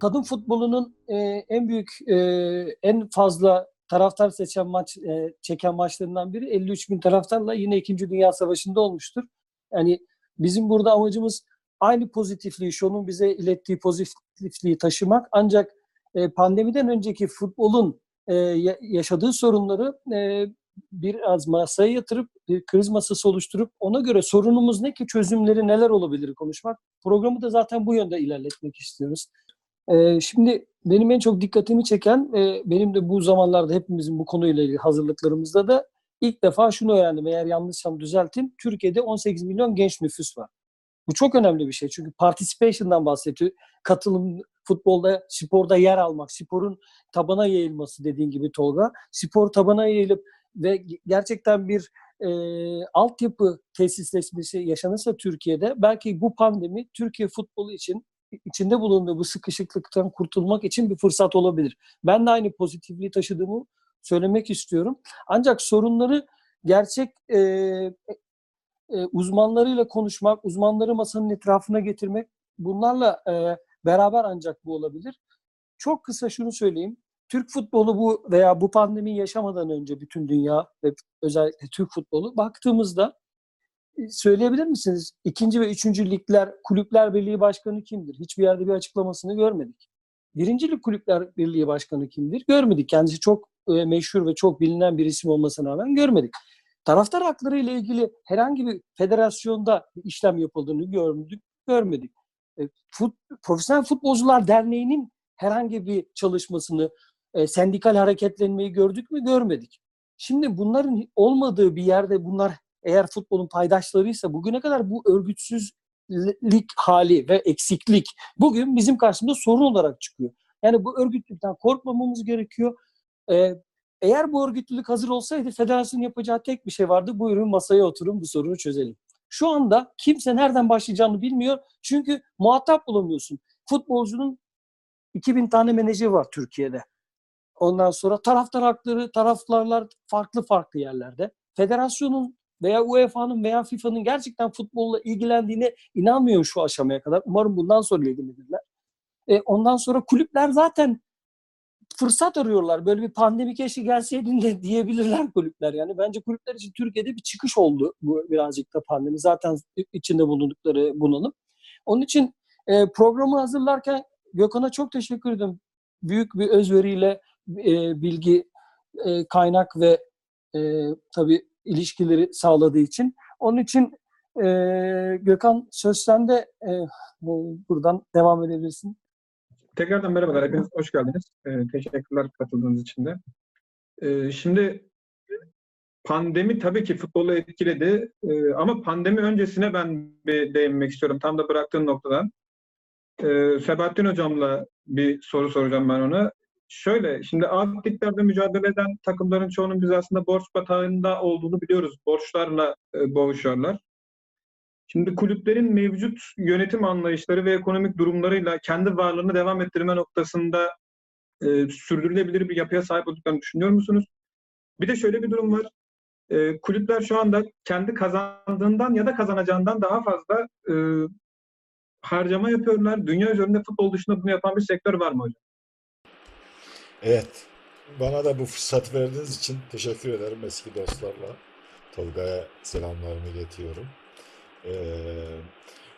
kadın futbolunun e, en büyük, e, en fazla taraftar seçen maç, e, çeken maçlarından biri 53 bin taraftarla yine 2. Dünya Savaşı'nda olmuştur. Yani bizim burada amacımız aynı pozitifliği, şunun bize ilettiği pozitifliği taşımak. Ancak e, pandemiden önceki futbolun e, yaşadığı sorunları e, biraz masaya yatırıp bir kriz masası oluşturup ona göre sorunumuz ne ki çözümleri neler olabilir konuşmak. Programı da zaten bu yönde ilerletmek istiyoruz. E, şimdi benim en çok dikkatimi çeken e, benim de bu zamanlarda hepimizin bu konuyla ilgili hazırlıklarımızda da ilk defa şunu öğrendim. Eğer yanlışsam düzeltin. Türkiye'de 18 milyon genç nüfus var. Bu çok önemli bir şey. Çünkü participation'dan bahsediyor. Katılım, futbolda, sporda yer almak, sporun tabana yayılması dediğin gibi Tolga. Spor tabana yayılıp ve gerçekten bir e, altyapı tesisleşmesi yaşanırsa Türkiye'de belki bu pandemi Türkiye futbolu için içinde bulunduğu bu sıkışıklıktan kurtulmak için bir fırsat olabilir. Ben de aynı pozitifliği taşıdığımı söylemek istiyorum. Ancak sorunları gerçek e, e, uzmanlarıyla konuşmak, uzmanları masanın etrafına getirmek bunlarla e, beraber ancak bu olabilir. Çok kısa şunu söyleyeyim. Türk futbolu bu veya bu pandemi yaşamadan önce bütün dünya ve özellikle Türk futbolu baktığımızda söyleyebilir misiniz? İkinci ve üçüncü ligler kulüpler birliği başkanı kimdir? Hiçbir yerde bir açıklamasını görmedik. Birinci lig kulüpler birliği başkanı kimdir? Görmedik. Kendisi çok e, meşhur ve çok bilinen bir isim olmasına rağmen görmedik. Taraftar hakları ile ilgili herhangi bir federasyonda bir işlem yapıldığını görmedik. görmedik. E, fut, Profesyonel Futbolcular Derneği'nin herhangi bir çalışmasını, e, sendikal hareketlenmeyi gördük mü? Görmedik. Şimdi bunların olmadığı bir yerde bunlar eğer futbolun paydaşlarıysa bugüne kadar bu örgütsüzlük hali ve eksiklik bugün bizim karşımıza sorun olarak çıkıyor. Yani bu örgütlülükten korkmamamız gerekiyor. Ee, eğer bu örgütlülük hazır olsaydı federasyonun yapacağı tek bir şey vardı. Buyurun masaya oturun bu sorunu çözelim. Şu anda kimse nereden başlayacağını bilmiyor. Çünkü muhatap bulamıyorsun. Futbolcunun 2000 tane menajeri var Türkiye'de. Ondan sonra taraftar hakları, taraftarlar farklı farklı yerlerde. Federasyonun veya UEFA'nın veya FIFA'nın gerçekten futbolla ilgilendiğine inanmıyorum şu aşamaya kadar. Umarım bundan sonra ilgilenirler. E, ondan sonra kulüpler zaten fırsat arıyorlar. Böyle bir pandemi keşke gelseydin de diyebilirler kulüpler. Yani bence kulüpler için Türkiye'de bir çıkış oldu bu birazcık da pandemi. Zaten içinde bulundukları bunalım. Onun için e, programı hazırlarken Gökhan'a çok teşekkür ederim. Büyük bir özveriyle e, bilgi, e, kaynak ve e, tabii ilişkileri sağladığı için. Onun için e, Gökhan söz sende e, buradan devam edebilirsin. Tekrardan merhabalar. Hepiniz hoş geldiniz. E, teşekkürler katıldığınız için de. E, şimdi pandemi tabii ki futbolu etkiledi e, ama pandemi öncesine ben bir değinmek istiyorum. Tam da bıraktığın noktadan. E, Sebahattin Hocam'la bir soru soracağım ben ona. Şöyle, şimdi alt mücadele eden takımların çoğunun biz aslında borç batağında olduğunu biliyoruz. Borçlarla e, boğuşuyorlar. Şimdi kulüplerin mevcut yönetim anlayışları ve ekonomik durumlarıyla kendi varlığını devam ettirme noktasında e, sürdürülebilir bir yapıya sahip olduklarını düşünüyor musunuz? Bir de şöyle bir durum var. E, kulüpler şu anda kendi kazandığından ya da kazanacağından daha fazla e, harcama yapıyorlar. Dünya üzerinde futbol dışında bunu yapan bir sektör var mı hocam? Evet. Bana da bu fırsat verdiğiniz için teşekkür ederim eski dostlarla. Tolga'ya selamlarımı iletiyorum. Ee,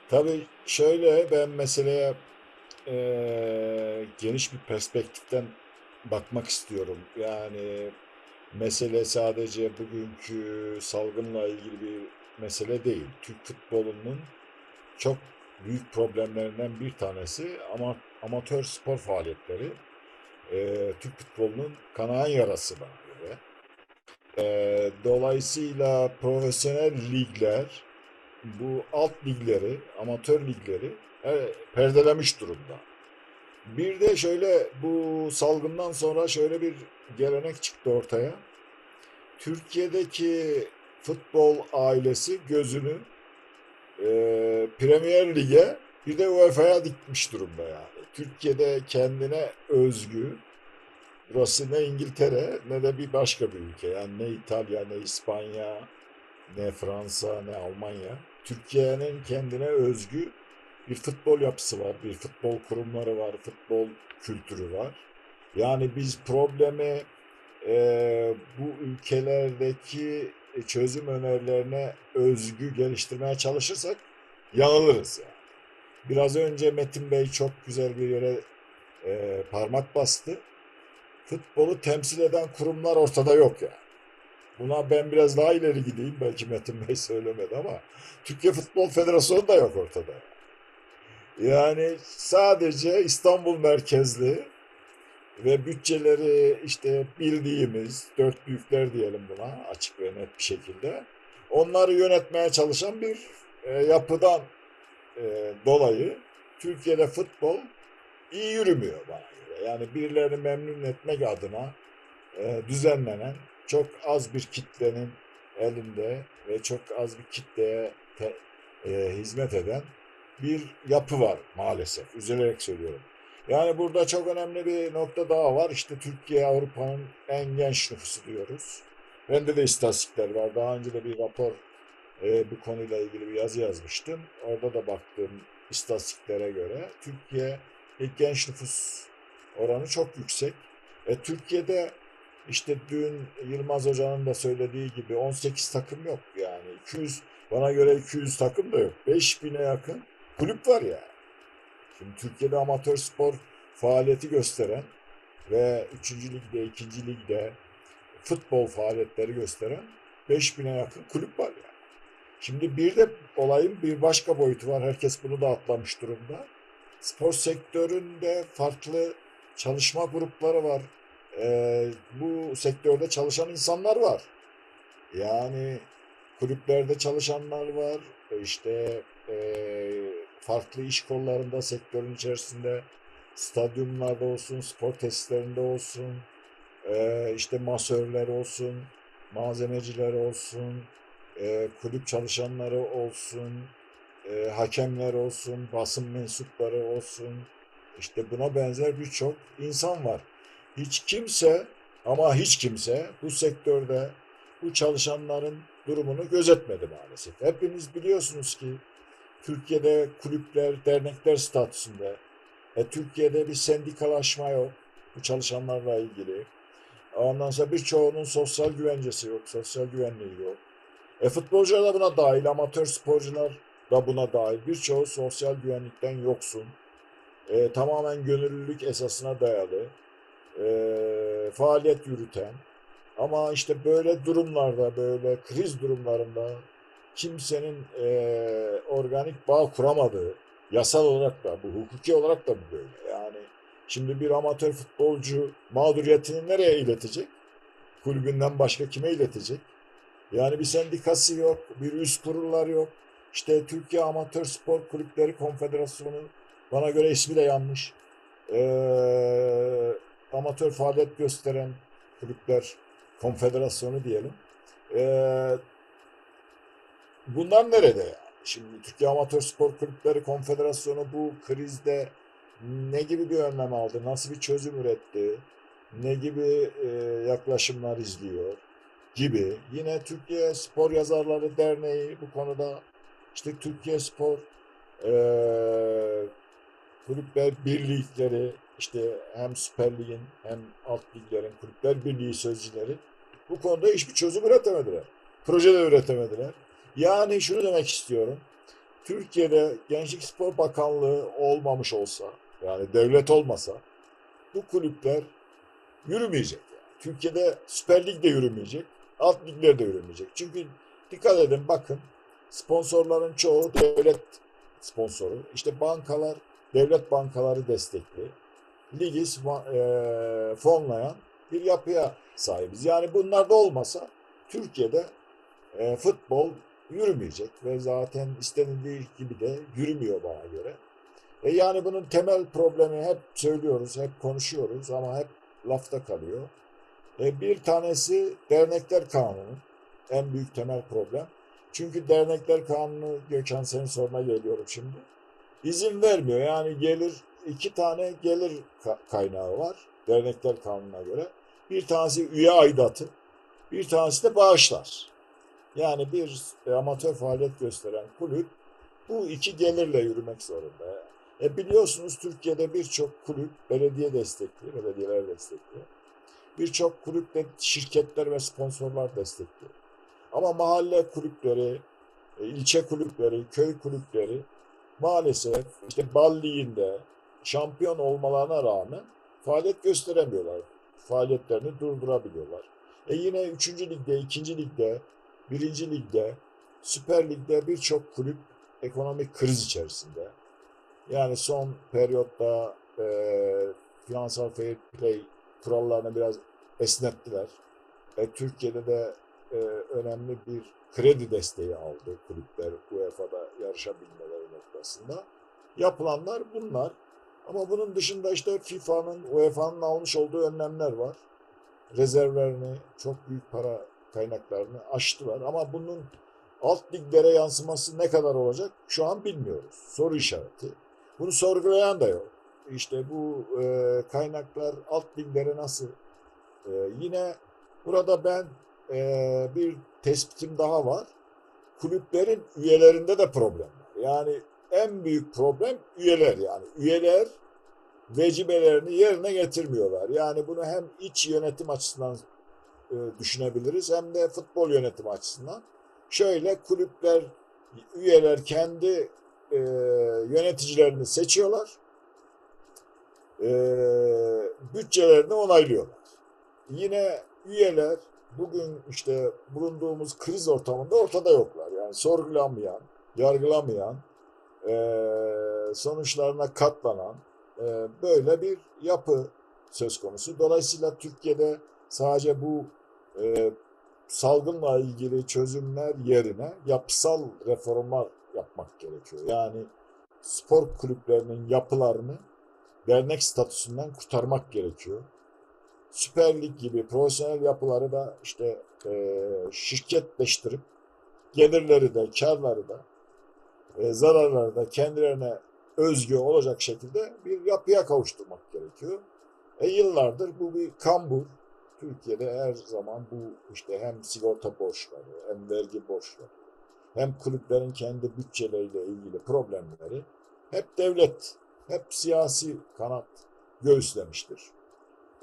tabii şöyle ben meseleye e, geniş bir perspektiften bakmak istiyorum. Yani mesele sadece bugünkü salgınla ilgili bir mesele değil. Türk futbolunun çok büyük problemlerinden bir tanesi ama amatör spor faaliyetleri e, Türk futbolunun kanayan yarası bana göre. E, dolayısıyla profesyonel ligler bu alt ligleri, amatör ligleri e, perdelemiş durumda. Bir de şöyle bu salgından sonra şöyle bir gelenek çıktı ortaya. Türkiye'deki futbol ailesi gözünü e, Premier Lig'e bir de UEFA'ya dikmiş durumda yani. Türkiye'de kendine özgü burası ne İngiltere ne de bir başka bir ülke. Yani ne İtalya ne İspanya ne Fransa ne Almanya. Türkiye'nin kendine özgü bir futbol yapısı var, bir futbol kurumları var, futbol kültürü var. Yani biz problemi e, bu ülkelerdeki çözüm önerilerine özgü geliştirmeye çalışırsak yanılırız yani. Biraz önce Metin Bey çok güzel bir yere e, parmak bastı. Futbolu temsil eden kurumlar ortada yok yani. Buna ben biraz daha ileri gideyim. Belki Metin Bey söylemedi ama Türkiye Futbol Federasyonu da yok ortada. Yani sadece İstanbul merkezli ve bütçeleri işte bildiğimiz dört büyükler diyelim buna açık ve net bir şekilde onları yönetmeye çalışan bir e, yapıdan e, dolayı Türkiye'de futbol iyi yürümüyor bana göre. Yani birilerini memnun etmek adına e, düzenlenen çok az bir kitlenin elinde ve çok az bir kitleye te- e, hizmet eden bir yapı var maalesef. Üzülerek söylüyorum. Yani burada çok önemli bir nokta daha var. İşte Türkiye Avrupa'nın en genç nüfusu diyoruz. Bende de istatistikler var. Daha önce de bir rapor e, bu konuyla ilgili bir yazı yazmıştım. Orada da baktığım istatistiklere göre Türkiye ilk genç nüfus oranı çok yüksek. E, Türkiye'de işte dün Yılmaz Hoca'nın da söylediği gibi 18 takım yok yani 200 bana göre 200 takım da yok. 5000'e yakın kulüp var ya. Şimdi Türkiye'de amatör spor faaliyeti gösteren ve 3. ligde, 2. ligde futbol faaliyetleri gösteren 5000'e yakın kulüp var yani. Şimdi bir de olayın bir başka boyutu var. Herkes bunu da atlamış durumda. Spor sektöründe farklı çalışma grupları var. Ee, bu sektörde çalışan insanlar var. Yani kulüplerde çalışanlar var. İşte e, farklı iş kollarında sektörün içerisinde stadyumlarda olsun, spor tesislerinde olsun, e, işte masörler olsun, malzemeciler olsun, e, kulüp çalışanları olsun, e, hakemler olsun, basın mensupları olsun, işte buna benzer birçok insan var. Hiç kimse ama hiç kimse bu sektörde bu çalışanların durumunu gözetmedi maalesef. Hepiniz biliyorsunuz ki Türkiye'de kulüpler, dernekler statüsünde. E, Türkiye'de bir sendikalaşma yok bu çalışanlarla ilgili. Ondan sonra birçoğunun sosyal güvencesi yok, sosyal güvenliği yok. E, futbolcular da buna dahil, amatör sporcular da buna dahil. Birçoğu sosyal güvenlikten yoksun. E, tamamen gönüllülük esasına dayalı. E, faaliyet yürüten. Ama işte böyle durumlarda, böyle kriz durumlarında kimsenin e, organik bağ kuramadığı, yasal olarak da, bu hukuki olarak da bu böyle. Yani şimdi bir amatör futbolcu mağduriyetini nereye iletecek? Kulübünden başka kime iletecek? Yani bir sendikası yok, bir üst kurullar yok. İşte Türkiye Amatör Spor Kulüpleri Konfederasyonu, bana göre ismi de yanlış. Ee, amatör faaliyet gösteren kulüpler konfederasyonu diyelim. Ee, bunlar nerede yani? Şimdi Türkiye Amatör Spor Kulüpleri Konfederasyonu bu krizde ne gibi bir önlem aldı? Nasıl bir çözüm üretti? Ne gibi e, yaklaşımlar izliyor? Gibi. Yine Türkiye Spor Yazarları Derneği bu konuda işte Türkiye Spor e, Kulüpler Birlikleri işte hem Süper Lig'in hem alt liglerin Kulüpler Birliği sözcüleri bu konuda hiçbir çözüm üretemediler. Proje de üretemediler. Yani şunu demek istiyorum. Türkiye'de Gençlik Spor Bakanlığı olmamış olsa, yani devlet olmasa bu kulüpler yürümeyecek. Türkiye'de Süper Lig de yürümeyecek, alt ligler de yürümeyecek. Çünkü dikkat edin bakın sponsorların çoğu devlet sponsoru. İşte bankalar, devlet bankaları destekli. Ligi e, fonlayan bir yapıya sahibiz. Yani bunlar da olmasa Türkiye'de e, futbol yürümeyecek ve zaten istenildiği gibi de yürümüyor bana göre. E yani bunun temel problemi hep söylüyoruz, hep konuşuyoruz ama hep lafta kalıyor. E bir tanesi dernekler kanunu. En büyük temel problem. Çünkü dernekler kanunu Gökhan senin soruna geliyorum şimdi. İzin vermiyor. Yani gelir iki tane gelir kaynağı var dernekler kanununa göre. Bir tanesi üye aidatı, bir tanesi de bağışlar. Yani bir amatör faaliyet gösteren kulüp Bu iki gelirle yürümek zorunda. E biliyorsunuz Türkiye'de birçok kulüp belediye destekli, belediyeler destekli. Birçok kulüpte şirketler ve sponsorlar destekli. Ama mahalle kulüpleri, e, ilçe kulüpleri, köy kulüpleri maalesef işte bal liginde şampiyon olmalarına rağmen faaliyet gösteremiyorlar. Faaliyetlerini durdurabiliyorlar. E yine 3. ligde, 2. ligde, 1. ligde, Süper Lig'de birçok kulüp ekonomik kriz içerisinde. Yani son periyotta e, finansal fair play kurallarını biraz esnettiler. E, Türkiye'de de e, önemli bir kredi desteği aldı kulüpler UEFA'da yarışabilmeleri noktasında. Yapılanlar bunlar. Ama bunun dışında işte FIFA'nın, UEFA'nın almış olduğu önlemler var. Rezervlerini, çok büyük para kaynaklarını aştılar. Ama bunun alt liglere yansıması ne kadar olacak şu an bilmiyoruz. Soru işareti. Bunu sorgulayan da yok. İşte bu e, kaynaklar alt liglere nasıl? E, yine burada ben e, bir tespitim daha var. Kulüplerin üyelerinde de problem var. Yani en büyük problem üyeler yani. Üyeler vecibelerini yerine getirmiyorlar. Yani bunu hem iç yönetim açısından e, düşünebiliriz hem de futbol yönetimi açısından. Şöyle kulüpler, üyeler kendi e, yöneticilerini seçiyorlar. E, bütçelerini onaylıyorlar. Yine üyeler bugün işte bulunduğumuz kriz ortamında ortada yoklar. Yani sorgulanmayan, yargılamayan, e, sonuçlarına katlanan e, böyle bir yapı söz konusu. Dolayısıyla Türkiye'de sadece bu e, salgınla ilgili çözümler yerine yapısal reformlar yapmak gerekiyor. Yani spor kulüplerinin yapılarını dernek statüsünden kurtarmak gerekiyor. Süper Lig gibi profesyonel yapıları da işte e, şirketleştirip gelirleri de karları da e, zararları da kendilerine özgü olacak şekilde bir yapıya kavuşturmak gerekiyor. E yıllardır bu bir kambur. Türkiye'de her zaman bu işte hem sigorta borçları hem vergi borçları hem kulüplerin kendi bütçeleriyle ilgili problemleri hep devlet, hep siyasi kanat göğüslemiştir.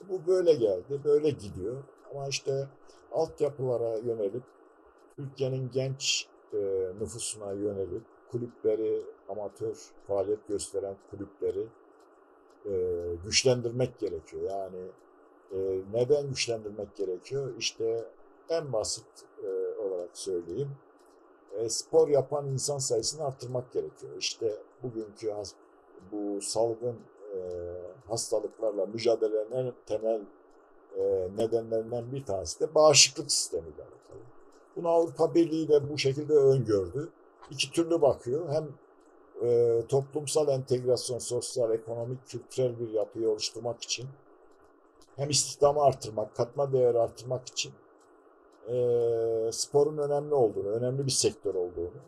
Bu böyle geldi, böyle gidiyor. Ama işte altyapılara yönelip Türkiye'nin genç e, nüfusuna yönelip kulüpleri, amatör faaliyet gösteren kulüpleri e, güçlendirmek gerekiyor. Yani e, neden güçlendirmek gerekiyor? İşte en basit e, olarak söyleyeyim. E, spor yapan insan sayısını arttırmak gerekiyor. İşte bugünkü bu salgın e, hastalıklarla mücadelenin en temel e, nedenlerinden bir tanesi de bağışıklık sistemiyle alakalı. Bunu Avrupa Birliği de bu şekilde öngördü. İki türlü bakıyor. Hem e, toplumsal entegrasyon, sosyal, ekonomik, kültürel bir yapıyı oluşturmak için hem istihdamı artırmak, katma değeri artırmak için e, sporun önemli olduğunu, önemli bir sektör olduğunu,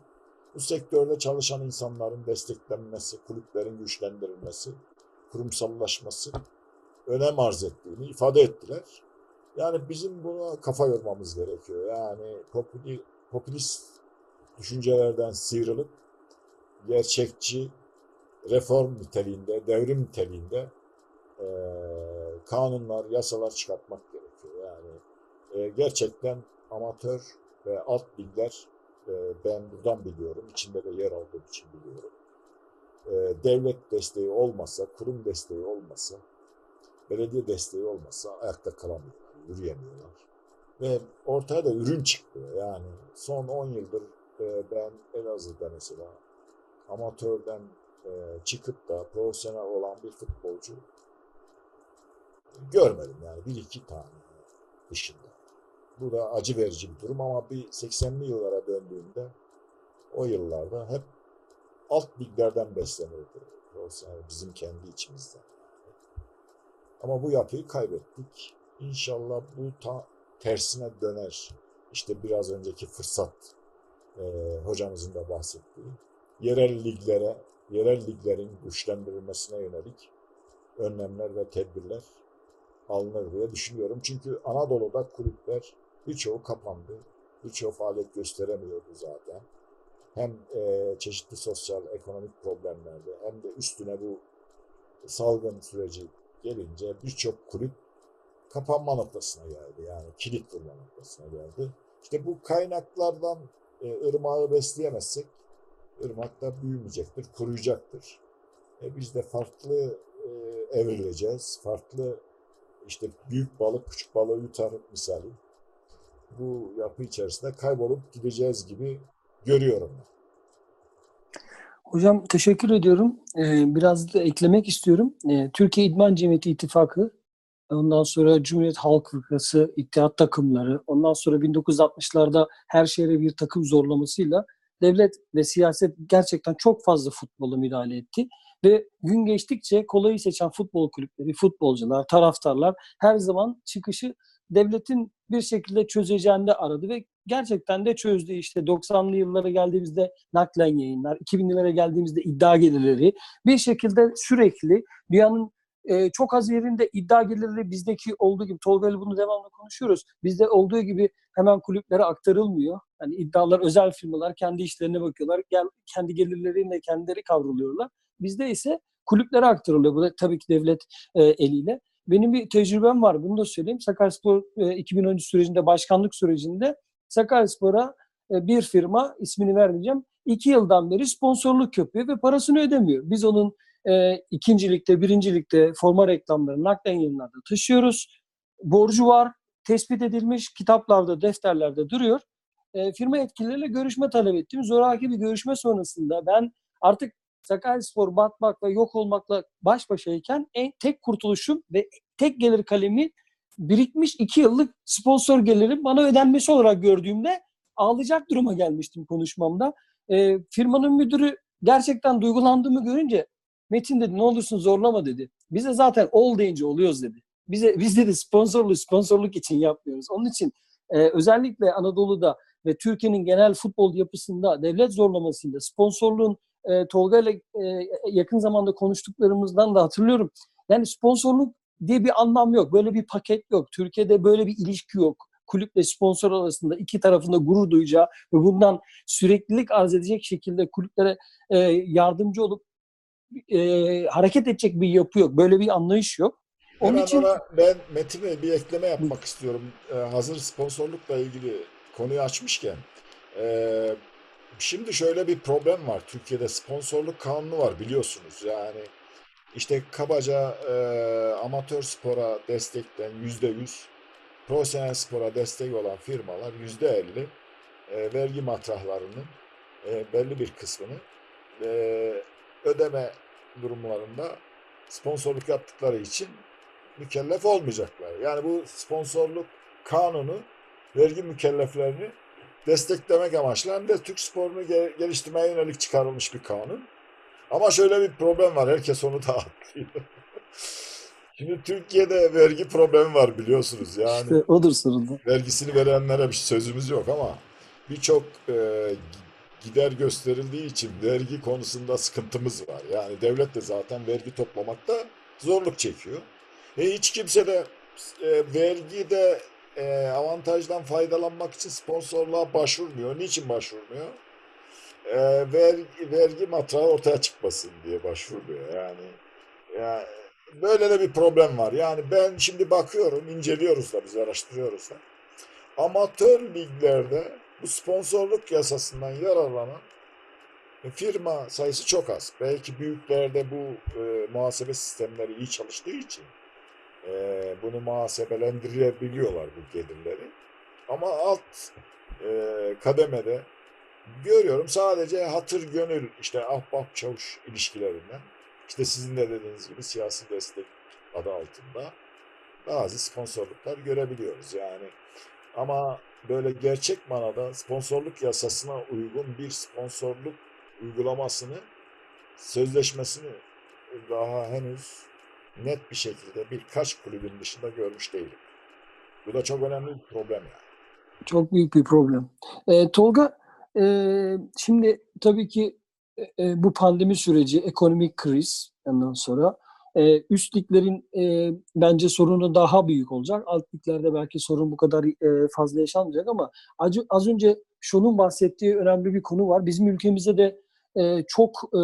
bu sektörde çalışan insanların desteklenmesi, kulüplerin güçlendirilmesi, kurumsallaşması önem arz ettiğini ifade ettiler. Yani bizim buna kafa yormamız gerekiyor. Yani popüli, popülist düşüncelerden sıyrılıp gerçekçi, reform niteliğinde, devrim niteliğinde e, kanunlar, yasalar çıkartmak gerekiyor. Yani e, gerçekten amatör ve alt ligler e, ben buradan biliyorum, içinde de yer aldığım için biliyorum. E, devlet desteği olmasa, kurum desteği olmasa, belediye desteği olmasa ayakta kalamıyorlar, yürüyemiyorlar. Ve ortaya da ürün çıkıyor. Yani son 10 yıldır e, ben Elazığ'da mesela amatörden e, çıkıp da profesyonel olan bir futbolcu görmedim yani bir iki tane dışında. Bu da acı verici bir durum ama bir 80'li yıllara döndüğümde o yıllarda hep alt liglerden beslenirdi. Yani bizim kendi içimizden. Ama bu yapıyı kaybettik. İnşallah bu ta tersine döner. İşte biraz önceki fırsat e, hocamızın da bahsettiği. Yerel liglere, yerel liglerin güçlendirilmesine yönelik önlemler ve tedbirler alınır diye düşünüyorum. Çünkü Anadolu'da kulüpler birçoğu kapandı. Birçoğu faaliyet gösteremiyordu zaten. Hem e, çeşitli sosyal, ekonomik problemlerde hem de üstüne bu salgın süreci gelince birçok kulüp kapanma noktasına geldi. Yani kilit vurma noktasına geldi. İşte bu kaynaklardan e, ırmağı besleyemezsek ırmak da büyümeyecektir, kuruyacaktır. E, biz de farklı e, evrileceğiz. Farklı işte büyük balık küçük balığı yutar misali. Bu yapı içerisinde kaybolup gideceğiz gibi görüyorum. Hocam teşekkür ediyorum. Ee, biraz da eklemek istiyorum. Ee, Türkiye İdman Cemiyeti İttifakı, ondan sonra Cumhuriyet Halk Fırkası, İttihat takımları, ondan sonra 1960'larda her şehre bir takım zorlamasıyla devlet ve siyaset gerçekten çok fazla futbola müdahale etti. Ve gün geçtikçe kolayı seçen futbol kulüpleri, futbolcular, taraftarlar her zaman çıkışı devletin bir şekilde çözeceğini de aradı ve gerçekten de çözdü. İşte 90'lı yıllara geldiğimizde naklen yayınlar, 2000'lere geldiğimizde iddia gelirleri bir şekilde sürekli dünyanın e, çok az yerinde iddia gelirleri bizdeki olduğu gibi Tolga ile bunu devamlı konuşuyoruz. Bizde olduğu gibi hemen kulüplere aktarılmıyor. Yani iddialar özel firmalar kendi işlerine bakıyorlar. Gel, kendi gelirleriyle kendileri kavruluyorlar. Bizde ise kulüplere aktarılıyor. Bu da tabii ki devlet e, eliyle. Benim bir tecrübem var. Bunu da söyleyeyim. Sakaryaspor e, 2013 sürecinde, başkanlık sürecinde Sakaryaspor'a e, bir firma, ismini vermeyeceğim, iki yıldan beri sponsorluk yapıyor ve parasını ödemiyor. Biz onun e, ikincilikte, birincilikte forma reklamlarını naklen yayınlarda taşıyoruz. Borcu var, tespit edilmiş, kitaplarda, defterlerde duruyor. E, firma yetkilileriyle görüşme talep ettim. Zoraki bir görüşme sonrasında ben artık Sakaryaspor batmak ve yok olmakla baş başayken en tek kurtuluşum ve tek gelir kalemi birikmiş iki yıllık sponsor gelirim bana ödenmesi olarak gördüğümde ağlayacak duruma gelmiştim konuşmamda. E, firmanın müdürü gerçekten duygulandığımı görünce Metin dedi ne olursun zorlama dedi. Bize zaten ol deyince oluyoruz dedi. Bize biz dedi sponsorlu sponsorluk için yapmıyoruz. Onun için e, özellikle Anadolu'da ve Türkiye'nin genel futbol yapısında devlet zorlamasıyla sponsorluğun e, Tolga ile e, yakın zamanda konuştuklarımızdan da hatırlıyorum. Yani sponsorluk diye bir anlam yok. Böyle bir paket yok. Türkiye'de böyle bir ilişki yok. Kulüple sponsor arasında iki tarafında gurur duyacağı ve bundan süreklilik arz edecek şekilde kulüplere e, yardımcı olup e, hareket edecek bir yapı yok. Böyle bir anlayış yok. Onun Hemen için ona ben Metin Bey bir ekleme yapmak istiyorum. Ee, hazır sponsorlukla ilgili konuyu açmışken. Ee, şimdi şöyle bir problem var. Türkiye'de sponsorluk kanunu var biliyorsunuz. Yani işte kabaca e, amatör spora destekten yüzde yüz, profesyonel spora destek olan firmalar yüzde elli e, vergi matrahlarının e, belli bir kısmını e, ödeme durumlarında sponsorluk yaptıkları için mükellef olmayacaklar. Yani bu sponsorluk kanunu vergi mükelleflerini desteklemek amaçlı hem de Türk sporunu ge- geliştirmeye yönelik çıkarılmış bir kanun. Ama şöyle bir problem var. Herkes onu da atlıyor. Şimdi Türkiye'de vergi problemi var biliyorsunuz. Yani işte odur sorun. vergisini verenlere bir sözümüz yok ama birçok e, gider gösterildiği için vergi konusunda sıkıntımız var. Yani devlet de zaten vergi toplamakta zorluk çekiyor. E hiç kimse de e, vergide e, avantajdan faydalanmak için sponsorluğa başvurmuyor. Niçin başvurmuyor? E, vergi, vergi matrağı ortaya çıkmasın diye başvuruyor. Yani, yani böyle de bir problem var. Yani ben şimdi bakıyorum, inceliyoruz da biz araştırıyoruz da. Amatör liglerde bu sponsorluk yasasından yararlanan firma sayısı çok az. Belki büyüklerde bu e, muhasebe sistemleri iyi çalıştığı için e, bunu muhasebelendirebiliyorlar bu gelirleri. Ama alt e, kademede görüyorum sadece hatır gönül işte ahbap çavuş ilişkilerinden işte sizin de dediğiniz gibi siyasi destek adı altında bazı sponsorluklar görebiliyoruz yani. Ama böyle gerçek manada sponsorluk yasasına uygun bir sponsorluk uygulamasını, sözleşmesini daha henüz net bir şekilde birkaç kulübün dışında görmüş değilim. Bu da çok önemli bir problem yani. Çok büyük bir problem. E, Tolga, e, şimdi tabii ki e, bu pandemi süreci, ekonomik kriz ondan sonra E, üst e, bence sorunu daha büyük olacak. Alt liglerde belki sorun bu kadar e, fazla yaşanmayacak ama az, az önce şunun bahsettiği önemli bir konu var. Bizim ülkemizde de e, çok e,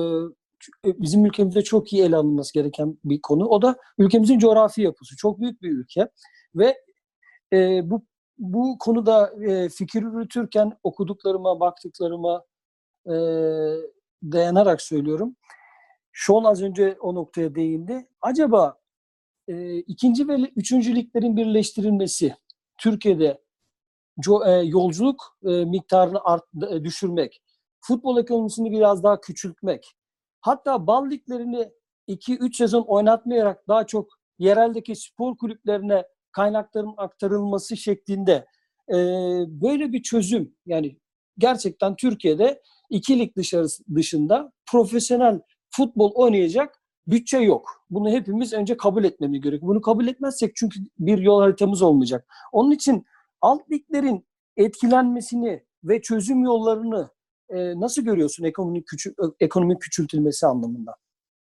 bizim ülkemizde çok iyi ele alınması gereken bir konu. O da ülkemizin coğrafi yapısı. Çok büyük bir ülke ve e, bu bu konuda e, fikir yürütürken okuduklarıma, baktıklarıma e, dayanarak söylüyorum. Sean az önce o noktaya değindi. Acaba e, ikinci ve üçüncü liglerin birleştirilmesi Türkiye'de co, e, yolculuk e, miktarını art, e, düşürmek, futbol ekonomisini biraz daha küçültmek, hatta bal liglerini 2-3 sezon oynatmayarak daha çok yereldeki spor kulüplerine kaynakların aktarılması şeklinde e, böyle bir çözüm yani gerçekten Türkiye'de iki lig dışarısı, dışında profesyonel futbol oynayacak bütçe yok. Bunu hepimiz önce kabul etmemiz gerekiyor. Bunu kabul etmezsek çünkü bir yol haritamız olmayacak. Onun için alt liglerin etkilenmesini ve çözüm yollarını e, nasıl görüyorsun ekonomik küçül ekonomik küçültülmesi anlamında?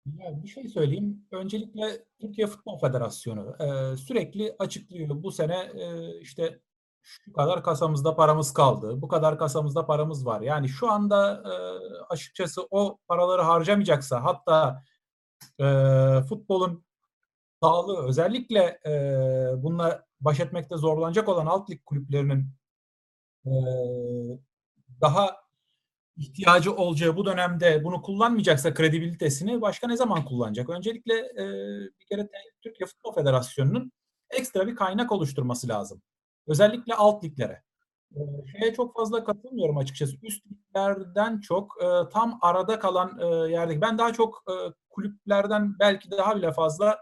Ya bir şey söyleyeyim. Öncelikle Türkiye Futbol Federasyonu e, sürekli açıklıyor. Bu sene e, işte şu kadar kasamızda paramız kaldı. Bu kadar kasamızda paramız var. Yani şu anda e, açıkçası o paraları harcamayacaksa hatta e, futbolun sağlığı özellikle e, bununla baş etmekte zorlanacak olan alt lig kulüplerinin e, daha ihtiyacı olacağı bu dönemde bunu kullanmayacaksa kredibilitesini başka ne zaman kullanacak? Öncelikle e, bir kere Türkiye Futbol Federasyonu'nun ekstra bir kaynak oluşturması lazım. Özellikle alt liglere. E, şeye çok fazla katılmıyorum açıkçası. Üst liglerden çok e, tam arada kalan e, yerdeki. Ben daha çok e, kulüplerden belki daha bile fazla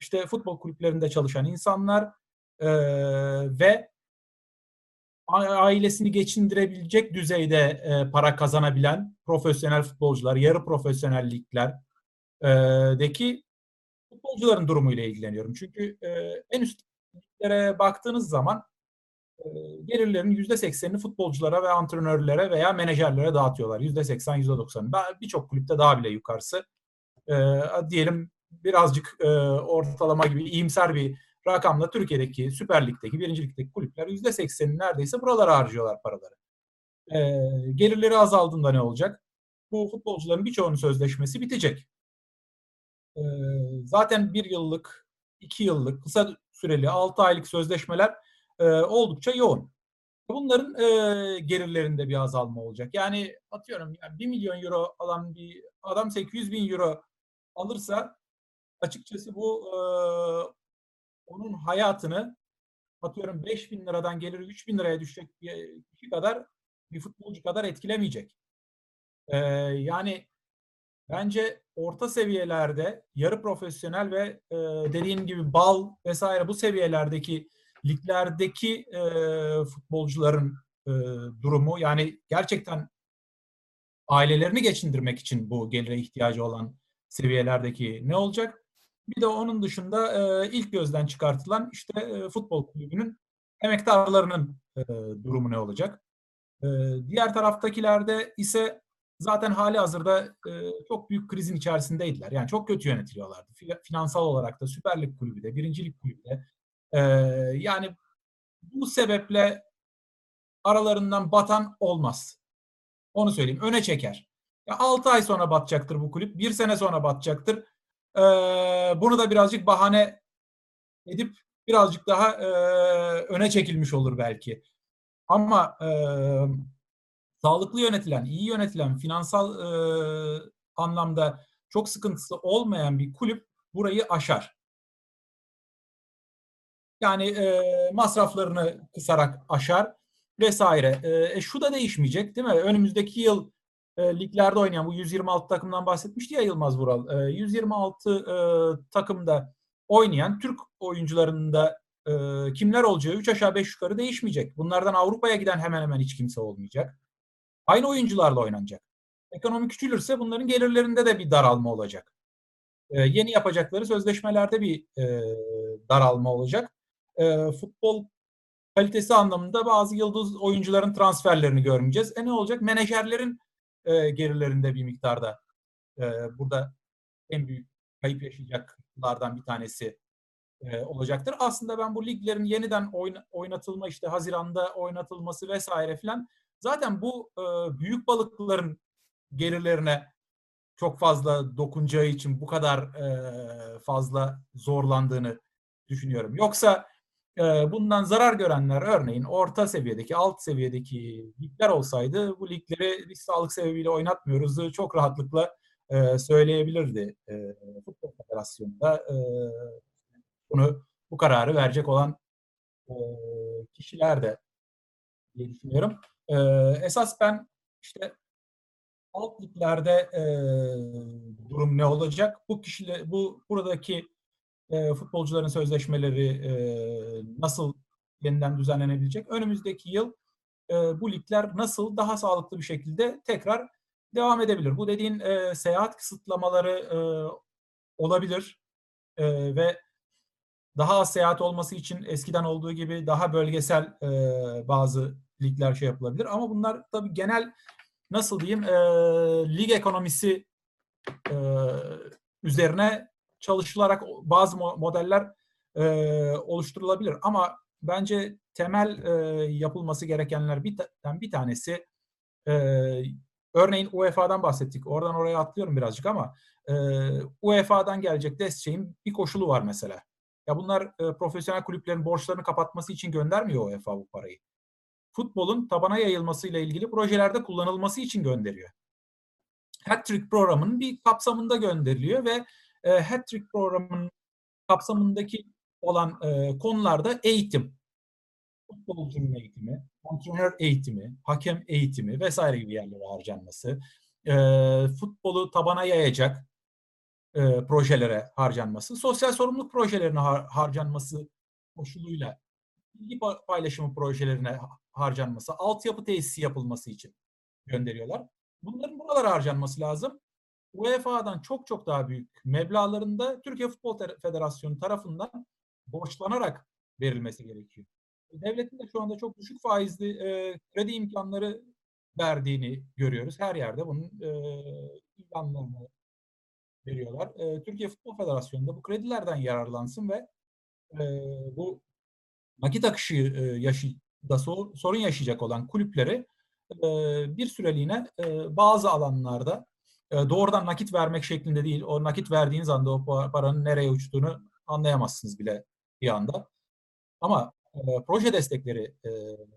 işte futbol kulüplerinde çalışan insanlar e, ve ailesini geçindirebilecek düzeyde e, para kazanabilen profesyonel futbolcular, yarı profesyonel liglerdeki futbolcuların durumuyla ilgileniyorum. Çünkü e, en üst liglere baktığınız zaman e, gelirlerin yüzde seksenini futbolculara ve antrenörlere veya menajerlere dağıtıyorlar. Yüzde seksen, yüzde doksan. Birçok kulüpte daha bile yukarısı. E, diyelim birazcık e, ortalama gibi iyimser bir rakamla Türkiye'deki Süper Lig'deki, birinci Lig'deki kulüpler %80'ini neredeyse buralara harcıyorlar paraları. E, gelirleri azaldığında ne olacak? Bu futbolcuların birçoğunun sözleşmesi bitecek. E, zaten bir yıllık, iki yıllık, kısa süreli, altı aylık sözleşmeler e, oldukça yoğun. Bunların e, gelirlerinde bir azalma olacak. Yani atıyorum yani 1 milyon euro alan bir adam 800 bin euro alırsa açıkçası bu e, onun hayatını atıyorum 5 bin liradan gelir 3 bin liraya düşecek bir kişi kadar bir futbolcu kadar etkilemeyecek. Ee, yani bence orta seviyelerde yarı profesyonel ve e, dediğim gibi bal vesaire bu seviyelerdeki liglerdeki e, futbolcuların e, durumu yani gerçekten ailelerini geçindirmek için bu gelire ihtiyacı olan seviyelerdeki ne olacak? Bir de onun dışında e, ilk gözden çıkartılan işte e, futbol kulübünün emektarlarının e, durumu ne olacak? E, diğer taraftakilerde ise zaten hali hazırda e, çok büyük krizin içerisindeydiler. Yani çok kötü yönetiliyorlardı. Finansal olarak da Süper Lig kulübü de, Birincilik kulübü de. E, yani bu sebeple aralarından batan olmaz. Onu söyleyeyim. Öne çeker. Ya 6 ay sonra batacaktır bu kulüp. 1 sene sonra batacaktır. E, bunu da birazcık bahane edip birazcık daha e, öne çekilmiş olur belki. Ama e, sağlıklı yönetilen, iyi yönetilen, finansal e, anlamda çok sıkıntısı olmayan bir kulüp burayı aşar. Yani e, masraflarını kısarak aşar vesaire. E, şu da değişmeyecek değil mi? Önümüzdeki yıl e, liglerde oynayan bu 126 takımdan bahsetmişti ya Yılmaz Vural. E, 126 e, takımda oynayan Türk oyuncularının da e, kimler olacağı 3 aşağı 5 yukarı değişmeyecek. Bunlardan Avrupa'ya giden hemen hemen hiç kimse olmayacak. Aynı oyuncularla oynanacak. Ekonomi küçülürse bunların gelirlerinde de bir daralma olacak. E, yeni yapacakları sözleşmelerde bir e, daralma olacak. E, futbol kalitesi anlamında bazı yıldız oyuncuların transferlerini görmeyeceğiz. E ne olacak? Menajerlerin e, gelirlerinde bir miktarda e, burada en büyük kayıp yaşayacak yıllardan bir tanesi e, olacaktır. Aslında ben bu liglerin yeniden oyna- oynatılma işte Haziran'da oynatılması vesaire filan zaten bu e, büyük balıkların gelirlerine çok fazla dokunacağı için bu kadar e, fazla zorlandığını düşünüyorum. Yoksa bundan zarar görenler örneğin orta seviyedeki, alt seviyedeki ligler olsaydı bu ligleri biz sağlık sebebiyle oynatmıyoruz çok rahatlıkla e, söyleyebilirdi e, Futbol Federasyonu'nda. E, bunu bu kararı verecek olan e, kişiler de diye düşünüyorum. E, esas ben işte alt liglerde e, durum ne olacak? Bu kişiler, bu buradaki e, futbolcuların sözleşmeleri e, nasıl yeniden düzenlenebilecek? Önümüzdeki yıl e, bu ligler nasıl daha sağlıklı bir şekilde tekrar devam edebilir? Bu dediğin e, seyahat kısıtlamaları e, olabilir e, ve daha az seyahat olması için eskiden olduğu gibi daha bölgesel e, bazı ligler şey yapılabilir. Ama bunlar tabii genel nasıl diyeyim e, lig ekonomisi e, üzerine çalışılarak bazı mo- modeller e, oluşturulabilir. Ama bence temel e, yapılması gerekenler bir, bir tanesi e, örneğin UEFA'dan bahsettik. Oradan oraya atlıyorum birazcık ama e, UEFA'dan gelecek desteğin bir koşulu var mesela. Ya bunlar e, profesyonel kulüplerin borçlarını kapatması için göndermiyor UEFA bu parayı. Futbolun tabana yayılmasıyla ilgili projelerde kullanılması için gönderiyor. Hat-trick programının bir kapsamında gönderiliyor ve e, Hat-trick programının kapsamındaki olan e, konularda eğitim, futbolcunun eğitimi, antrenör eğitimi, hakem eğitimi vesaire gibi yerlere harcanması, e, futbolu tabana yayacak e, projelere harcanması, sosyal sorumluluk projelerine har- harcanması koşuluyla bilgi pa- paylaşımı projelerine ha- harcanması, altyapı tesisi yapılması için gönderiyorlar. Bunların buralara harcanması lazım. UEFA'dan çok çok daha büyük meblağlarında Türkiye Futbol Federasyonu tarafından borçlanarak verilmesi gerekiyor. Devletin de şu anda çok düşük faizli e, kredi imkanları verdiğini görüyoruz. Her yerde bunun e, ilanlarını veriyorlar. E, Türkiye Futbol Federasyonu da bu kredilerden yararlansın ve e, bu nakit akışı e, yaşı, da so- sorun yaşayacak olan kulüpleri e, bir süreliğine e, bazı alanlarda doğrudan nakit vermek şeklinde değil, o nakit verdiğiniz anda o pa- paranın nereye uçtuğunu anlayamazsınız bile bir anda. Ama e, proje destekleri e,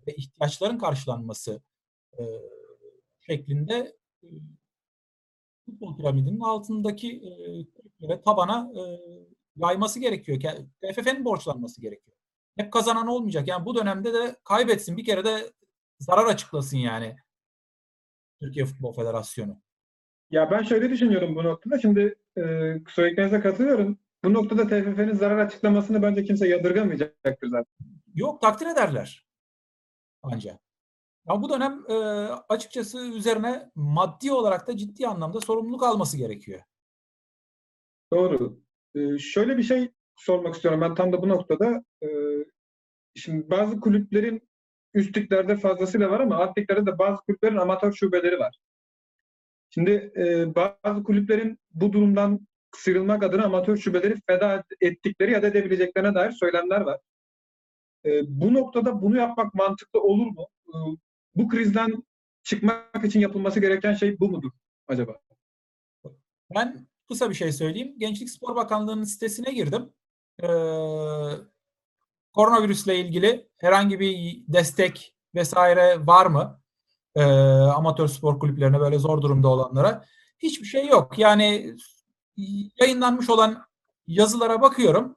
ve ihtiyaçların karşılanması e, şeklinde e, futbol piramidinin altındaki e, tabana e, yayması gerekiyor. TFF'nin borçlanması gerekiyor. Hep kazanan olmayacak. Yani bu dönemde de kaybetsin. Bir kere de zarar açıklasın yani Türkiye Futbol Federasyonu. Ya ben şöyle düşünüyorum bu noktada. Şimdi e, söylediklerinize katılıyorum. Bu noktada TFF'nin zarar açıklamasını bence kimse yadırgamayacaktır zaten. Yok takdir ederler. Ancak. Ya bu dönem e, açıkçası üzerine maddi olarak da ciddi anlamda sorumluluk alması gerekiyor. Doğru. Ee, şöyle bir şey sormak istiyorum ben tam da bu noktada. Ee, şimdi bazı kulüplerin üst liglerde fazlasıyla var ama alt liglerde de bazı kulüplerin amatör şubeleri var. Şimdi e, bazı kulüplerin bu durumdan sıyrılmak adına amatör şubeleri feda ettikleri ya da edebileceklerine dair söylemler var. Ee, bu noktada bunu yapmak mantıklı olur mu? Ee, bu krizden çıkmak için yapılması gereken şey bu mudur acaba? Ben kısa bir şey söyleyeyim. Gençlik Spor Bakanlığı'nın sitesine girdim. Ee, koronavirüsle ilgili herhangi bir destek vesaire var mı? Ee, amatör spor kulüplerine böyle zor durumda olanlara. Hiçbir şey yok. Yani yayınlanmış olan yazılara bakıyorum.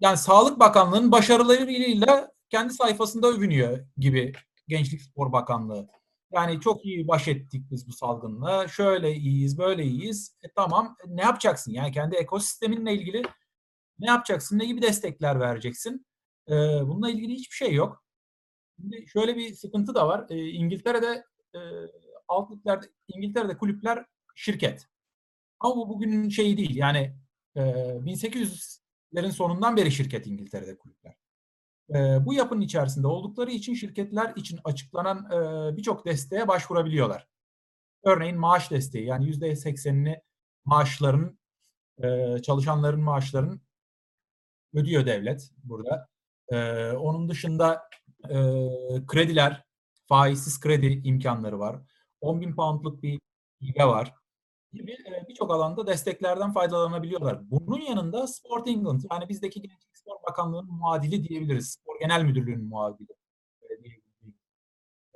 Yani Sağlık Bakanlığı'nın başarılarıyla kendi sayfasında övünüyor gibi Gençlik Spor Bakanlığı. Yani çok iyi baş ettik biz bu salgınla. Şöyle iyiyiz, böyle iyiyiz. E, tamam ne yapacaksın? Yani kendi ekosisteminle ilgili ne yapacaksın? Ne gibi destekler vereceksin? E, bununla ilgili hiçbir şey yok. Şimdi şöyle bir sıkıntı da var. E, İngiltere'de e, alt liglerde, İngiltere'de kulüpler şirket. Ama bu bugünün şeyi değil. Yani e, 1800'lerin sonundan beri şirket İngiltere'de kulüpler. E, bu yapının içerisinde oldukları için şirketler için açıklanan e, birçok desteğe başvurabiliyorlar. Örneğin maaş desteği yani %80'ini maaşların e, çalışanların maaşlarını ödüyor devlet burada. E, onun dışında e, krediler, faizsiz kredi imkanları var. 10 bin poundluk bir hibe var gibi e, birçok alanda desteklerden faydalanabiliyorlar. Bunun yanında Sport England yani bizdeki Gençlik Spor Bakanlığı'nın muadili diyebiliriz. Spor Genel Müdürlüğü'nün muadili e.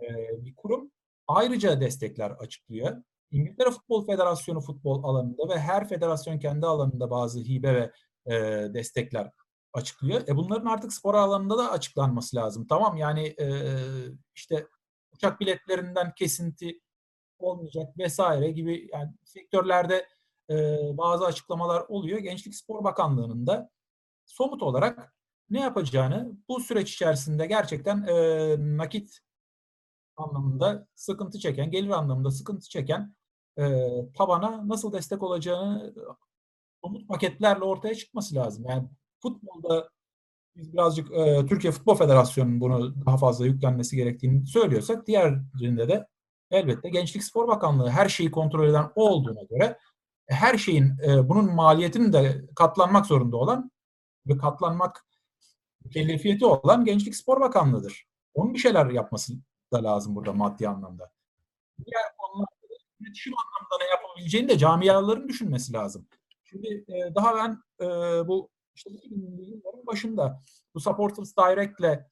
E, bir kurum ayrıca destekler açıklıyor. İngiltere Futbol Federasyonu futbol alanında ve her federasyon kendi alanında bazı hibe ve destekler açıklıyor. E bunların artık spor alanında da açıklanması lazım. Tamam yani e, işte uçak biletlerinden kesinti olmayacak vesaire gibi yani sektörlerde e, bazı açıklamalar oluyor. Gençlik Spor Bakanlığı'nın da somut olarak ne yapacağını bu süreç içerisinde gerçekten e, nakit anlamında sıkıntı çeken, gelir anlamında sıkıntı çeken e, tabana nasıl destek olacağını somut paketlerle ortaya çıkması lazım. Yani futbolda biz birazcık e, Türkiye Futbol Federasyonu'nun bunu daha fazla yüklenmesi gerektiğini söylüyorsak diğerinde de elbette Gençlik Spor Bakanlığı her şeyi kontrol eden o olduğuna göre her şeyin e, bunun maliyetinin de katlanmak zorunda olan ve katlanmak mükellefiyeti olan Gençlik Spor Bakanlığı'dır. Onun bir şeyler yapması da lazım burada maddi anlamda. Diğer konularda da iletişim anlamında ne yapabileceğini de camiaların düşünmesi lazım. Şimdi e, daha ben e, bu işte 2000'li yılların başında bu Supporters Direct'le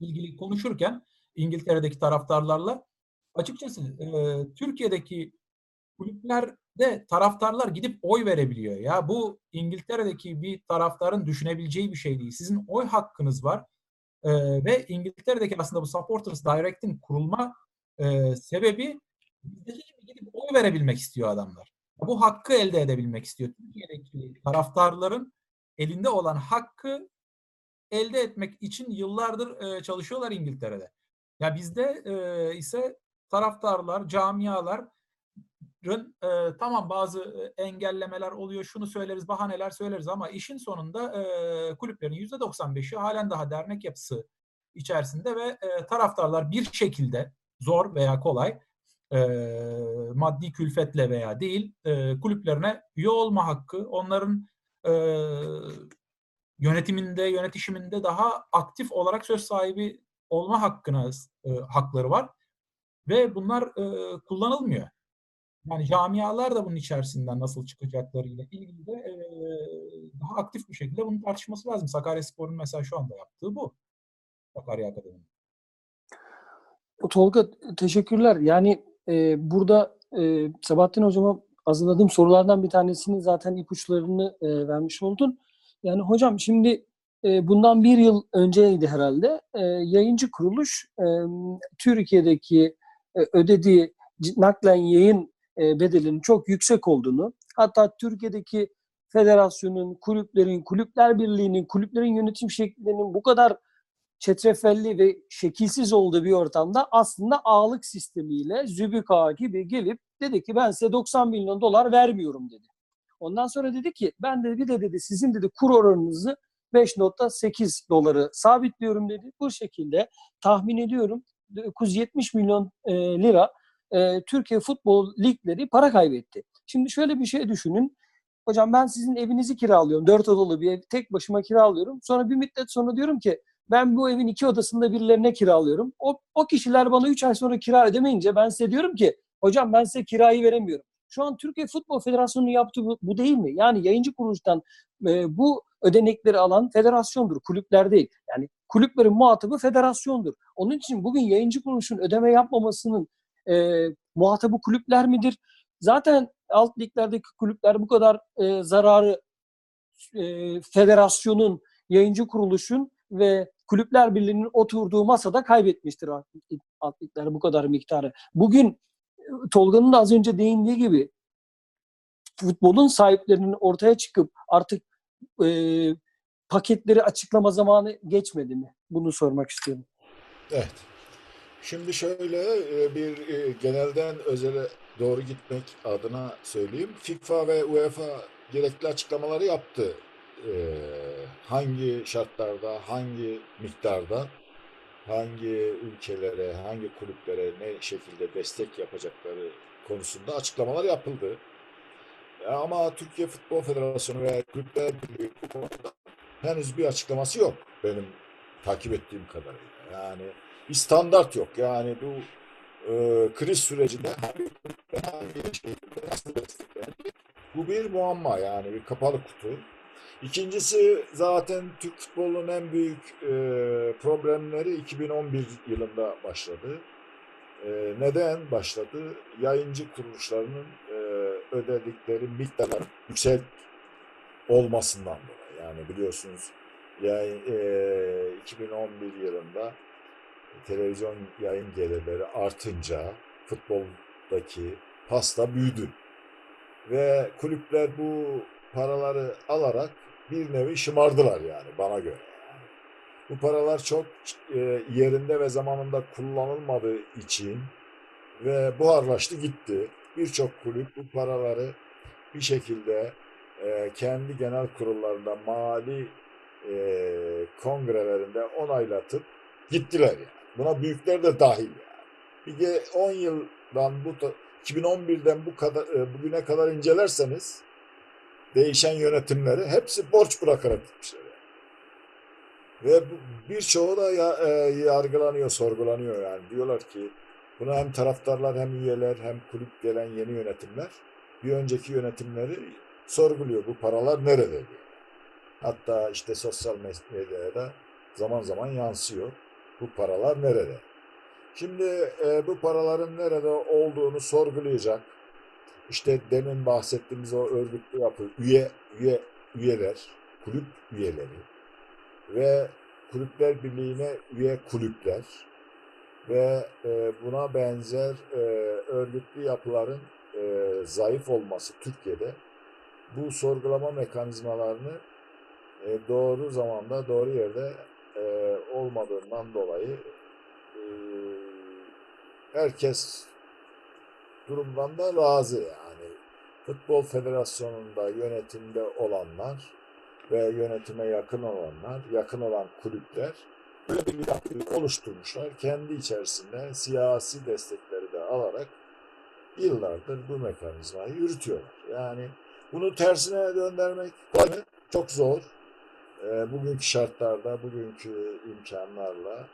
ilgili konuşurken İngiltere'deki taraftarlarla açıkçası e, Türkiye'deki kulüplerde taraftarlar gidip oy verebiliyor. Ya bu İngiltere'deki bir taraftarın düşünebileceği bir şey değil. Sizin oy hakkınız var. E, ve İngiltere'deki aslında bu Supporters Direct'in kurulma e, sebebi gibi gidip oy verebilmek istiyor adamlar. Bu hakkı elde edebilmek istiyor. Türkiye'deki taraftarların elinde olan hakkı elde etmek için yıllardır e, çalışıyorlar İngiltere'de. Ya bizde e, ise taraftarlar, camiaların e, tamam bazı engellemeler oluyor, şunu söyleriz, bahaneler söyleriz ama işin sonunda e, kulüplerin %95'i halen daha dernek yapısı içerisinde ve e, taraftarlar bir şekilde zor veya kolay e, maddi külfetle veya değil e, kulüplerine üye olma hakkı, onların e, yönetiminde, yönetişiminde daha aktif olarak söz sahibi olma hakkına e, hakları var ve bunlar e, kullanılmıyor. Yani camialar da bunun içerisinden nasıl çıkacaklarıyla ilgili de e, daha aktif bir şekilde bunun tartışması lazım. Sakaryaspor'un mesela şu anda yaptığı bu. Sakarya Akademi. Tolga teşekkürler. Yani e, burada e, Sabahattin Hocam'a hazırladığım sorulardan bir tanesini zaten ipuçlarını e, vermiş oldun. Yani hocam şimdi e, bundan bir yıl önceydi herhalde e, yayıncı kuruluş e, Türkiye'deki e, ödediği naklen yayın e, bedelinin çok yüksek olduğunu hatta Türkiye'deki federasyonun, kulüplerin, kulüpler birliğinin, kulüplerin yönetim şekillerinin bu kadar çetrefelli ve şekilsiz olduğu bir ortamda aslında ağlık sistemiyle Zübük Ağa gibi gelip dedi ki ben size 90 milyon dolar vermiyorum dedi. Ondan sonra dedi ki ben de bir de dedi sizin dedi kur oranınızı 5.8 doları sabitliyorum dedi. Bu şekilde tahmin ediyorum 970 milyon e, lira e, Türkiye Futbol Ligleri para kaybetti. Şimdi şöyle bir şey düşünün. Hocam ben sizin evinizi kiralıyorum. Dört odalı bir ev tek başıma kiralıyorum. Sonra bir müddet sonra diyorum ki ben bu evin iki odasında birilerine kiralıyorum. O, o kişiler bana üç ay sonra kira ödemeyince ben size diyorum ki hocam ben size kirayı veremiyorum. Şu an Türkiye Futbol Federasyonu'nun yaptığı bu, bu değil mi? Yani yayıncı kuruluştan e, bu ödenekleri alan federasyondur, kulüpler değil. Yani kulüplerin muhatabı federasyondur. Onun için bugün yayıncı kuruluşun ödeme yapmamasının e, muhatabı kulüpler midir? Zaten alt liglerdeki kulüpler bu kadar e, zararı e, federasyonun, yayıncı kuruluşun ve Kulüpler Birliği'nin oturduğu masada kaybetmiştir alt ligler bu kadar miktarı. Bugün Tolga'nın da az önce değindiği gibi futbolun sahiplerinin ortaya çıkıp artık e, paketleri açıklama zamanı geçmedi mi? Bunu sormak istiyorum. Evet. Şimdi şöyle bir genelden özele doğru gitmek adına söyleyeyim. FIFA ve UEFA gerekli açıklamaları yaptı. Hangi şartlarda, hangi miktarda, hangi ülkelere, hangi kulüplere ne şekilde destek yapacakları konusunda açıklamalar yapıldı. Ya ama Türkiye Futbol Federasyonu veya Kulüpler Birliği bu konuda henüz bir açıklaması yok benim takip ettiğim kadarıyla. Yani bir standart yok. Yani bu e, kriz sürecinde hangi hangi şekilde nasıl desteklenecek? Bu bir muamma yani bir kapalı kutu. İkincisi zaten Türk futbolunun en büyük e, problemleri 2011 yılında başladı. E, neden başladı? Yayıncı kuruluşlarının e, ödedikleri miktarlar yüksek olmasından dolayı. Yani biliyorsunuz yayın, e, 2011 yılında televizyon yayın gelirleri artınca futboldaki pasta büyüdü. Ve kulüpler bu paraları alarak bir nevi şımardılar yani bana göre. Bu paralar çok e, yerinde ve zamanında kullanılmadığı için ve buharlaştı gitti. Birçok kulüp bu paraları bir şekilde e, kendi genel kurullarında mali e, kongrelerinde onaylatıp gittiler yani. Buna büyükler de dahil yani. Bir de 10 yıldan bu ta- 2011'den bu kadar bugüne kadar incelerseniz değişen yönetimleri hepsi borç bırakarak gitmişler. Ve birçoğu da e, yargılanıyor, sorgulanıyor yani. Diyorlar ki Buna hem taraftarlar hem üyeler hem kulüp gelen yeni yönetimler bir önceki yönetimleri sorguluyor. Bu paralar nerede diye. Hatta işte sosyal medyaya da zaman zaman yansıyor. Bu paralar nerede? Şimdi e, bu paraların nerede olduğunu sorgulayacak. İşte demin bahsettiğimiz o örgütlü yapı, üye, üye, üyeler, kulüp üyeleri ve Kulüpler Birliği'ne üye kulüpler ve e, buna benzer e, örgütlü yapıların e, zayıf olması Türkiye'de bu sorgulama mekanizmalarını doğru zamanda doğru yerde olmadığından dolayı herkes durumdan da razı yani. Futbol Federasyonu'nda yönetimde olanlar ve yönetime yakın olanlar, yakın olan kulüpler böyle bir yapıyı oluşturmuşlar. Kendi içerisinde siyasi destekleri de alarak yıllardır bu mekanizmayı yürütüyorlar. Yani bunu tersine döndürmek çok zor. E, bugünkü şartlarda, bugünkü imkanlarla.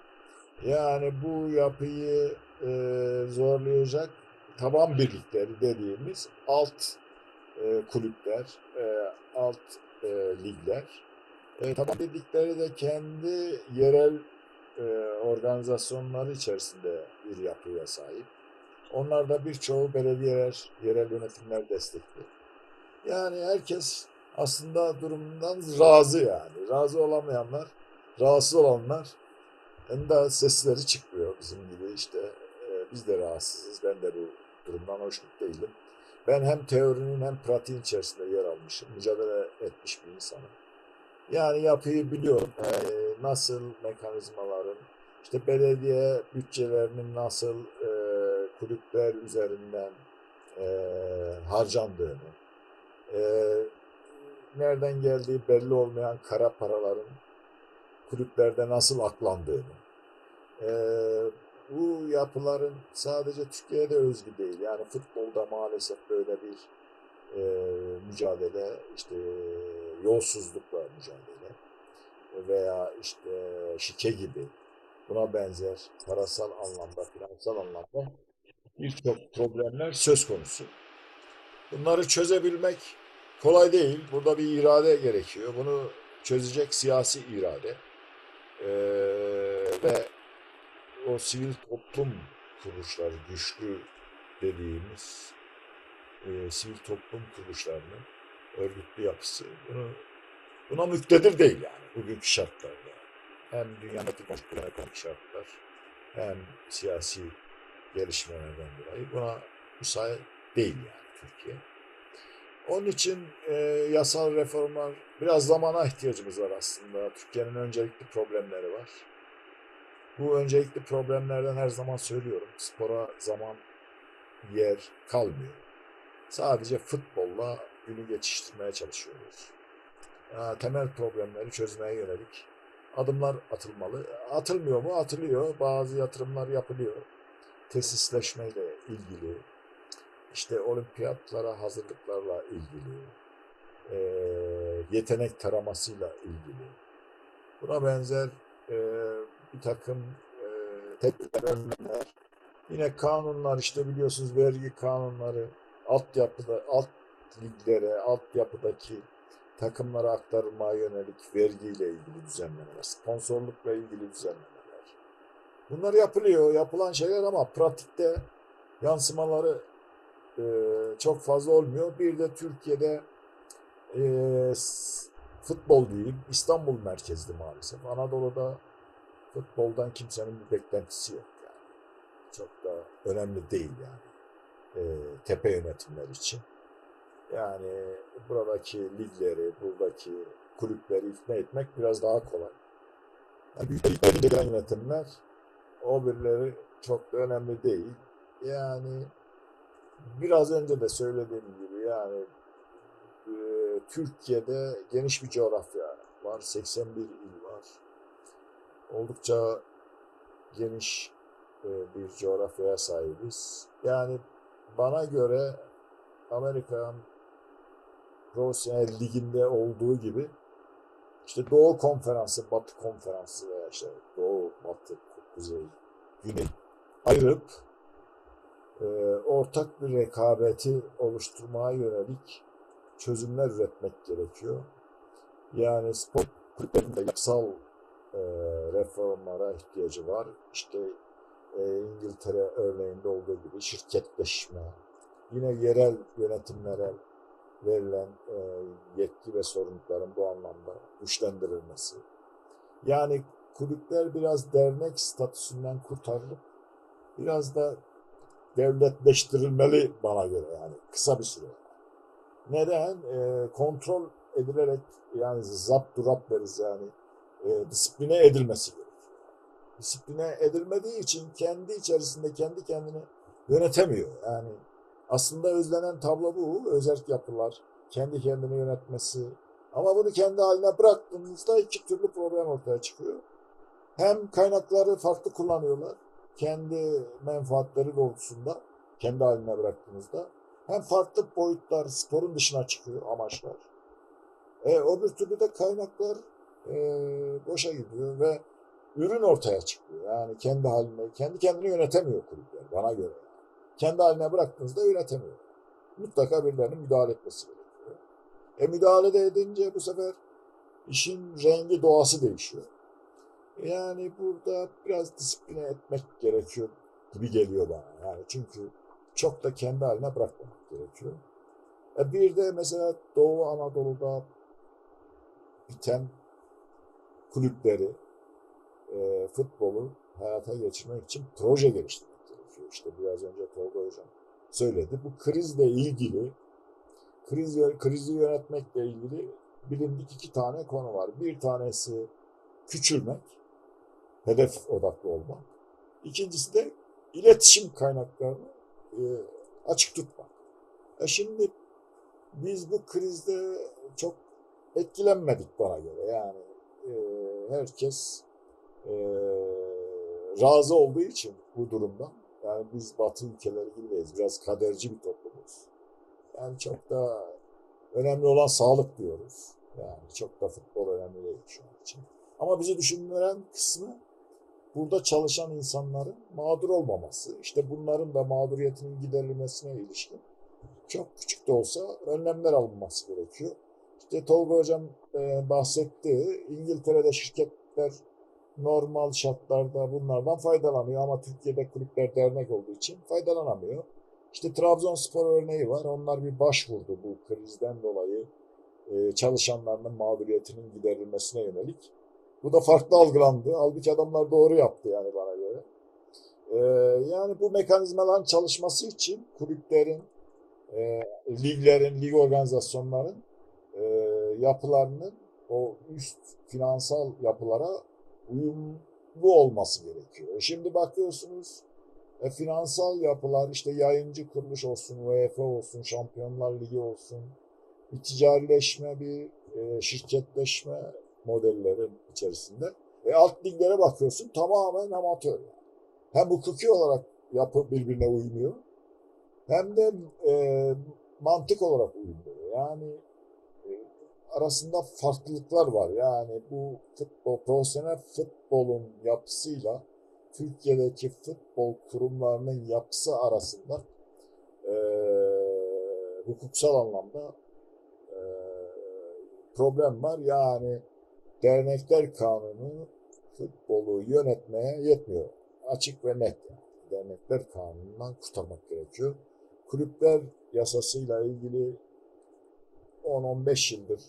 Yani bu yapıyı e, zorlayacak taban birlikleri dediğimiz alt e, kulüpler, e, alt e, ligler. E, taban birlikleri de kendi yerel e, organizasyonları içerisinde bir yapıya sahip. Onlarda birçoğu belediyeler, yerel yönetimler destekli. Yani herkes aslında durumundan razı yani. Razı olamayanlar, rahatsız olanlar hem de sesleri çıkmıyor bizim gibi işte e, biz de rahatsızız. Ben de bu durumdan hoşnut değilim. Ben hem teorinin hem pratiğin içerisinde yer almışım. Mücadele etmiş bir insanım. Yani yapıyı biliyorum. E, nasıl mekanizmaların, işte belediye bütçelerinin nasıl e, kulüpler üzerinden e, harcandığını, e, nereden geldiği belli olmayan kara paraların kulüplerde nasıl aklandığını, e, bu yapıların sadece Türkiye'de özgü değil. Yani futbolda maalesef böyle bir e, mücadele, işte yolsuzlukla mücadele veya işte şike gibi buna benzer parasal anlamda, finansal anlamda birçok problemler söz konusu. Bunları çözebilmek kolay değil. Burada bir irade gerekiyor. Bunu çözecek siyasi irade. Ee, ve o sivil toplum kuruluşları, güçlü dediğimiz e, sivil toplum kuruluşlarının örgütlü yapısı bunu buna müktedir değil yani bugünkü şartlarda. Hem dünyadaki ekonomik şartlar hem siyasi gelişmelerden dolayı buna müsait değil yani Türkiye. Onun için e, yasal reformlar biraz zamana ihtiyacımız var aslında. Türkiye'nin öncelikli problemleri var. Bu öncelikli problemlerden her zaman söylüyorum. Spora zaman, yer kalmıyor. Sadece futbolla günü geçiştirmeye çalışıyoruz. Ya, temel problemleri çözmeye yönelik adımlar atılmalı. Atılmıyor mu? Atılıyor. Bazı yatırımlar yapılıyor. Tesisleşmeyle ilgili, işte olimpiyatlara hazırlıklarla ilgili, e, yetenek taramasıyla ilgili. Buna benzer e, bir takım e, tedbirler, önlemler. Yine kanunlar işte biliyorsunuz vergi kanunları, altyapıda, alt liglere, altyapıdaki takımlara aktarılmaya yönelik vergiyle ilgili düzenlemeler, sponsorlukla ilgili düzenlemeler. Bunlar yapılıyor, yapılan şeyler ama pratikte yansımaları e, çok fazla olmuyor. Bir de Türkiye'de e, futbol diyeyim, İstanbul merkezli maalesef. Anadolu'da futboldan kimsenin bir beklentisi yok yani. Çok da önemli değil yani. E, tepe yönetimler için. Yani buradaki ligleri, buradaki kulüpleri ikna etmek biraz daha kolay. Yani büyük liglerde gelen yönetimler o birileri çok da önemli değil. Yani biraz önce de söylediğim gibi yani e, Türkiye'de geniş bir coğrafya var. 81 il. Oldukça geniş e, bir coğrafyaya sahibiz. Yani bana göre Amerikan Profesyonel Ligi'nde olduğu gibi işte Doğu Konferansı, Batı Konferansı veya işte Doğu, Batı, Kuzey, Güney ayırıp e, ortak bir rekabeti oluşturmaya yönelik çözümler üretmek gerekiyor. Yani spor kulüplerinde yapısal e, reformlara ihtiyacı var. İşte e, İngiltere örneğinde olduğu gibi şirketleşme, yine yerel yönetimlere verilen e, yetki ve sorumlulukların bu anlamda güçlendirilmesi. Yani kulüpler biraz dernek statüsünden kurtarılıp biraz da devletleştirilmeli bana göre yani kısa bir süre. Neden? E, kontrol edilerek yani zapt durap deriz yani e, disipline edilmesi gerekiyor. Disipline edilmediği için kendi içerisinde kendi kendini yönetemiyor. Yani aslında özlenen tablo bu. Özerk yapılar, kendi kendini yönetmesi. Ama bunu kendi haline bıraktığınızda iki türlü problem ortaya çıkıyor. Hem kaynakları farklı kullanıyorlar. Kendi menfaatleri doğrultusunda kendi haline bıraktığınızda. Hem farklı boyutlar sporun dışına çıkıyor amaçlar. E, öbür türlü de kaynaklar e, boşa gidiyor ve ürün ortaya çıkıyor. Yani kendi haline, kendi kendini yönetemiyor kulüpler bana göre. Kendi haline bıraktığınızda yönetemiyor. Mutlaka birilerinin müdahale etmesi gerekiyor. E müdahale de edince bu sefer işin rengi doğası değişiyor. Yani burada biraz disipline etmek gerekiyor gibi geliyor bana. Yani çünkü çok da kendi haline bırakmamak gerekiyor. E bir de mesela Doğu Anadolu'da biten kulüpleri, e, futbolu hayata geçirmek için proje geliştirmek gerekiyor. İşte biraz önce Tolga Hocam söyledi. Bu krizle ilgili, kriz, krizi yönetmekle ilgili bilindik iki tane konu var. Bir tanesi küçülmek, hedef odaklı olmak. İkincisi de iletişim kaynaklarını e, açık tutmak. E şimdi biz bu krizde çok etkilenmedik bana göre. Yani herkes e, razı olduğu için bu durumdan. Yani biz Batı ülkeleri gibiyiz. Biraz kaderci bir toplumuz. Yani çok da önemli olan sağlık diyoruz. Yani çok da futbol önemli değil şu an için. Ama bizi düşündüren kısmı burada çalışan insanların mağdur olmaması. İşte bunların da mağduriyetinin giderilmesine ilişkin çok küçük de olsa önlemler alınması gerekiyor. İşte Tolga Hocam e, bahsetti. İngiltere'de şirketler normal şartlarda bunlardan faydalanıyor ama Türkiye'de kulüpler dernek olduğu için faydalanamıyor. İşte Trabzonspor örneği var. Onlar bir başvurdu bu krizden dolayı e, çalışanlarının mağduriyetinin giderilmesine yönelik. Bu da farklı algılandı. Halbuki adamlar doğru yaptı yani bana göre. E, yani bu mekanizmaların çalışması için kulüplerin, e, liglerin, lig organizasyonların yapılarının o üst finansal yapılara uyumlu olması gerekiyor. E şimdi bakıyorsunuz e, finansal yapılar işte yayıncı kuruluş olsun, UEFA olsun, Şampiyonlar Ligi olsun, bir ticarileşme, bir e, şirketleşme modellerin içerisinde. E alt liglere bakıyorsun tamamen amatör. Hem hukuki olarak yapı birbirine uymuyor hem de e, mantık olarak uymuyor. Yani arasında farklılıklar var. Yani bu futbol, profesyonel futbolun yapısıyla Türkiye'deki futbol kurumlarının yapısı arasında e, hukuksal anlamda e, problem var. Yani dernekler kanunu futbolu yönetmeye yetmiyor. Açık ve net. Dernekler kanunundan kurtarmak gerekiyor. Kulüpler yasasıyla ilgili 10-15 yıldır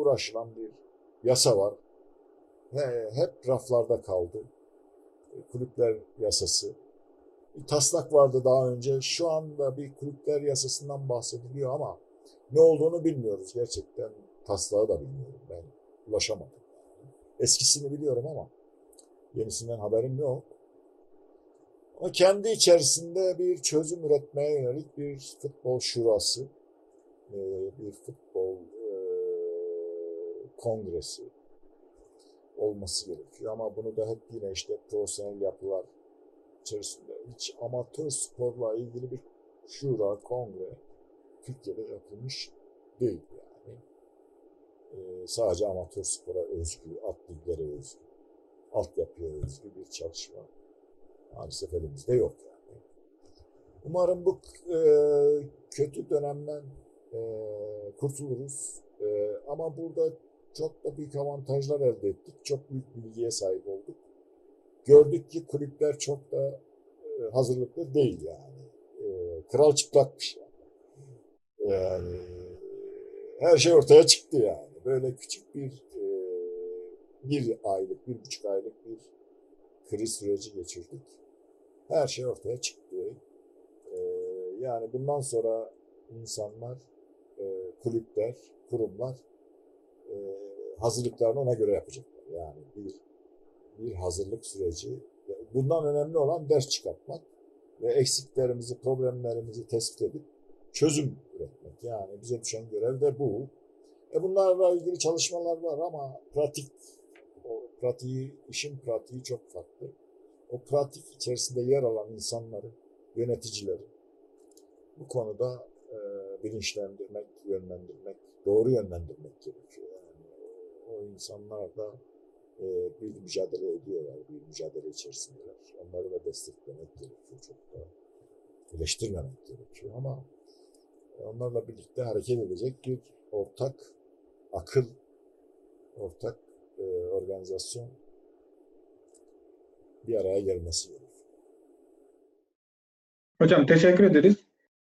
uğraşılan bir yasa var. He, hep raflarda kaldı. Kulüpler yasası. Bir taslak vardı daha önce. Şu anda bir kulüpler yasasından bahsediliyor ama ne olduğunu bilmiyoruz gerçekten. Taslağı da bilmiyorum ben. Ulaşamadım. Eskisini biliyorum ama yenisinden haberim yok. Ama kendi içerisinde bir çözüm üretmeye yönelik bir futbol şurası, e, bir futbol kongresi olması gerekiyor. Ama bunu da hep yine işte profesyonel yapılar içerisinde hiç amatör sporla ilgili bir şura, kongre Türkiye'de yapılmış değil yani. Ee, sadece amatör spora özgü, at liglere özgü, altyapıya özgü bir çalışma maalesef elimizde yok yani. Umarım bu e, kötü dönemden e, kurtuluruz. E, ama burada çok da büyük avantajlar elde ettik. Çok büyük bilgiye sahip olduk. Gördük ki kulüpler çok da e, hazırlıklı değil yani. E, kral çıplakmış yani. Yani her şey ortaya çıktı yani. Böyle küçük bir e, bir aylık, bir buçuk aylık bir kriz süreci geçirdik. Her şey ortaya çıktı. E, yani bundan sonra insanlar, e, kulüpler, kurumlar e, hazırlıklarını ona göre yapacaklar. Yani bir bir hazırlık süreci. Bundan önemli olan ders çıkartmak ve eksiklerimizi, problemlerimizi tespit edip çözüm üretmek. Yani bize düşen görev de bu. E bunlarla ilgili çalışmalar var ama pratik, o pratiği, işin pratiği çok farklı. O pratik içerisinde yer alan insanları, yöneticileri bu konuda e, bilinçlendirmek, yönlendirmek, doğru yönlendirmek gerekiyor. O insanlar da e, bir mücadele ediyorlar, bir mücadele içerisindeler. Onları da desteklemek gerekiyor, çok da eleştirmemek gerekiyor ama onlarla birlikte hareket edecek bir ortak akıl, ortak e, organizasyon bir araya gelmesi gerekiyor. Hocam teşekkür ederiz.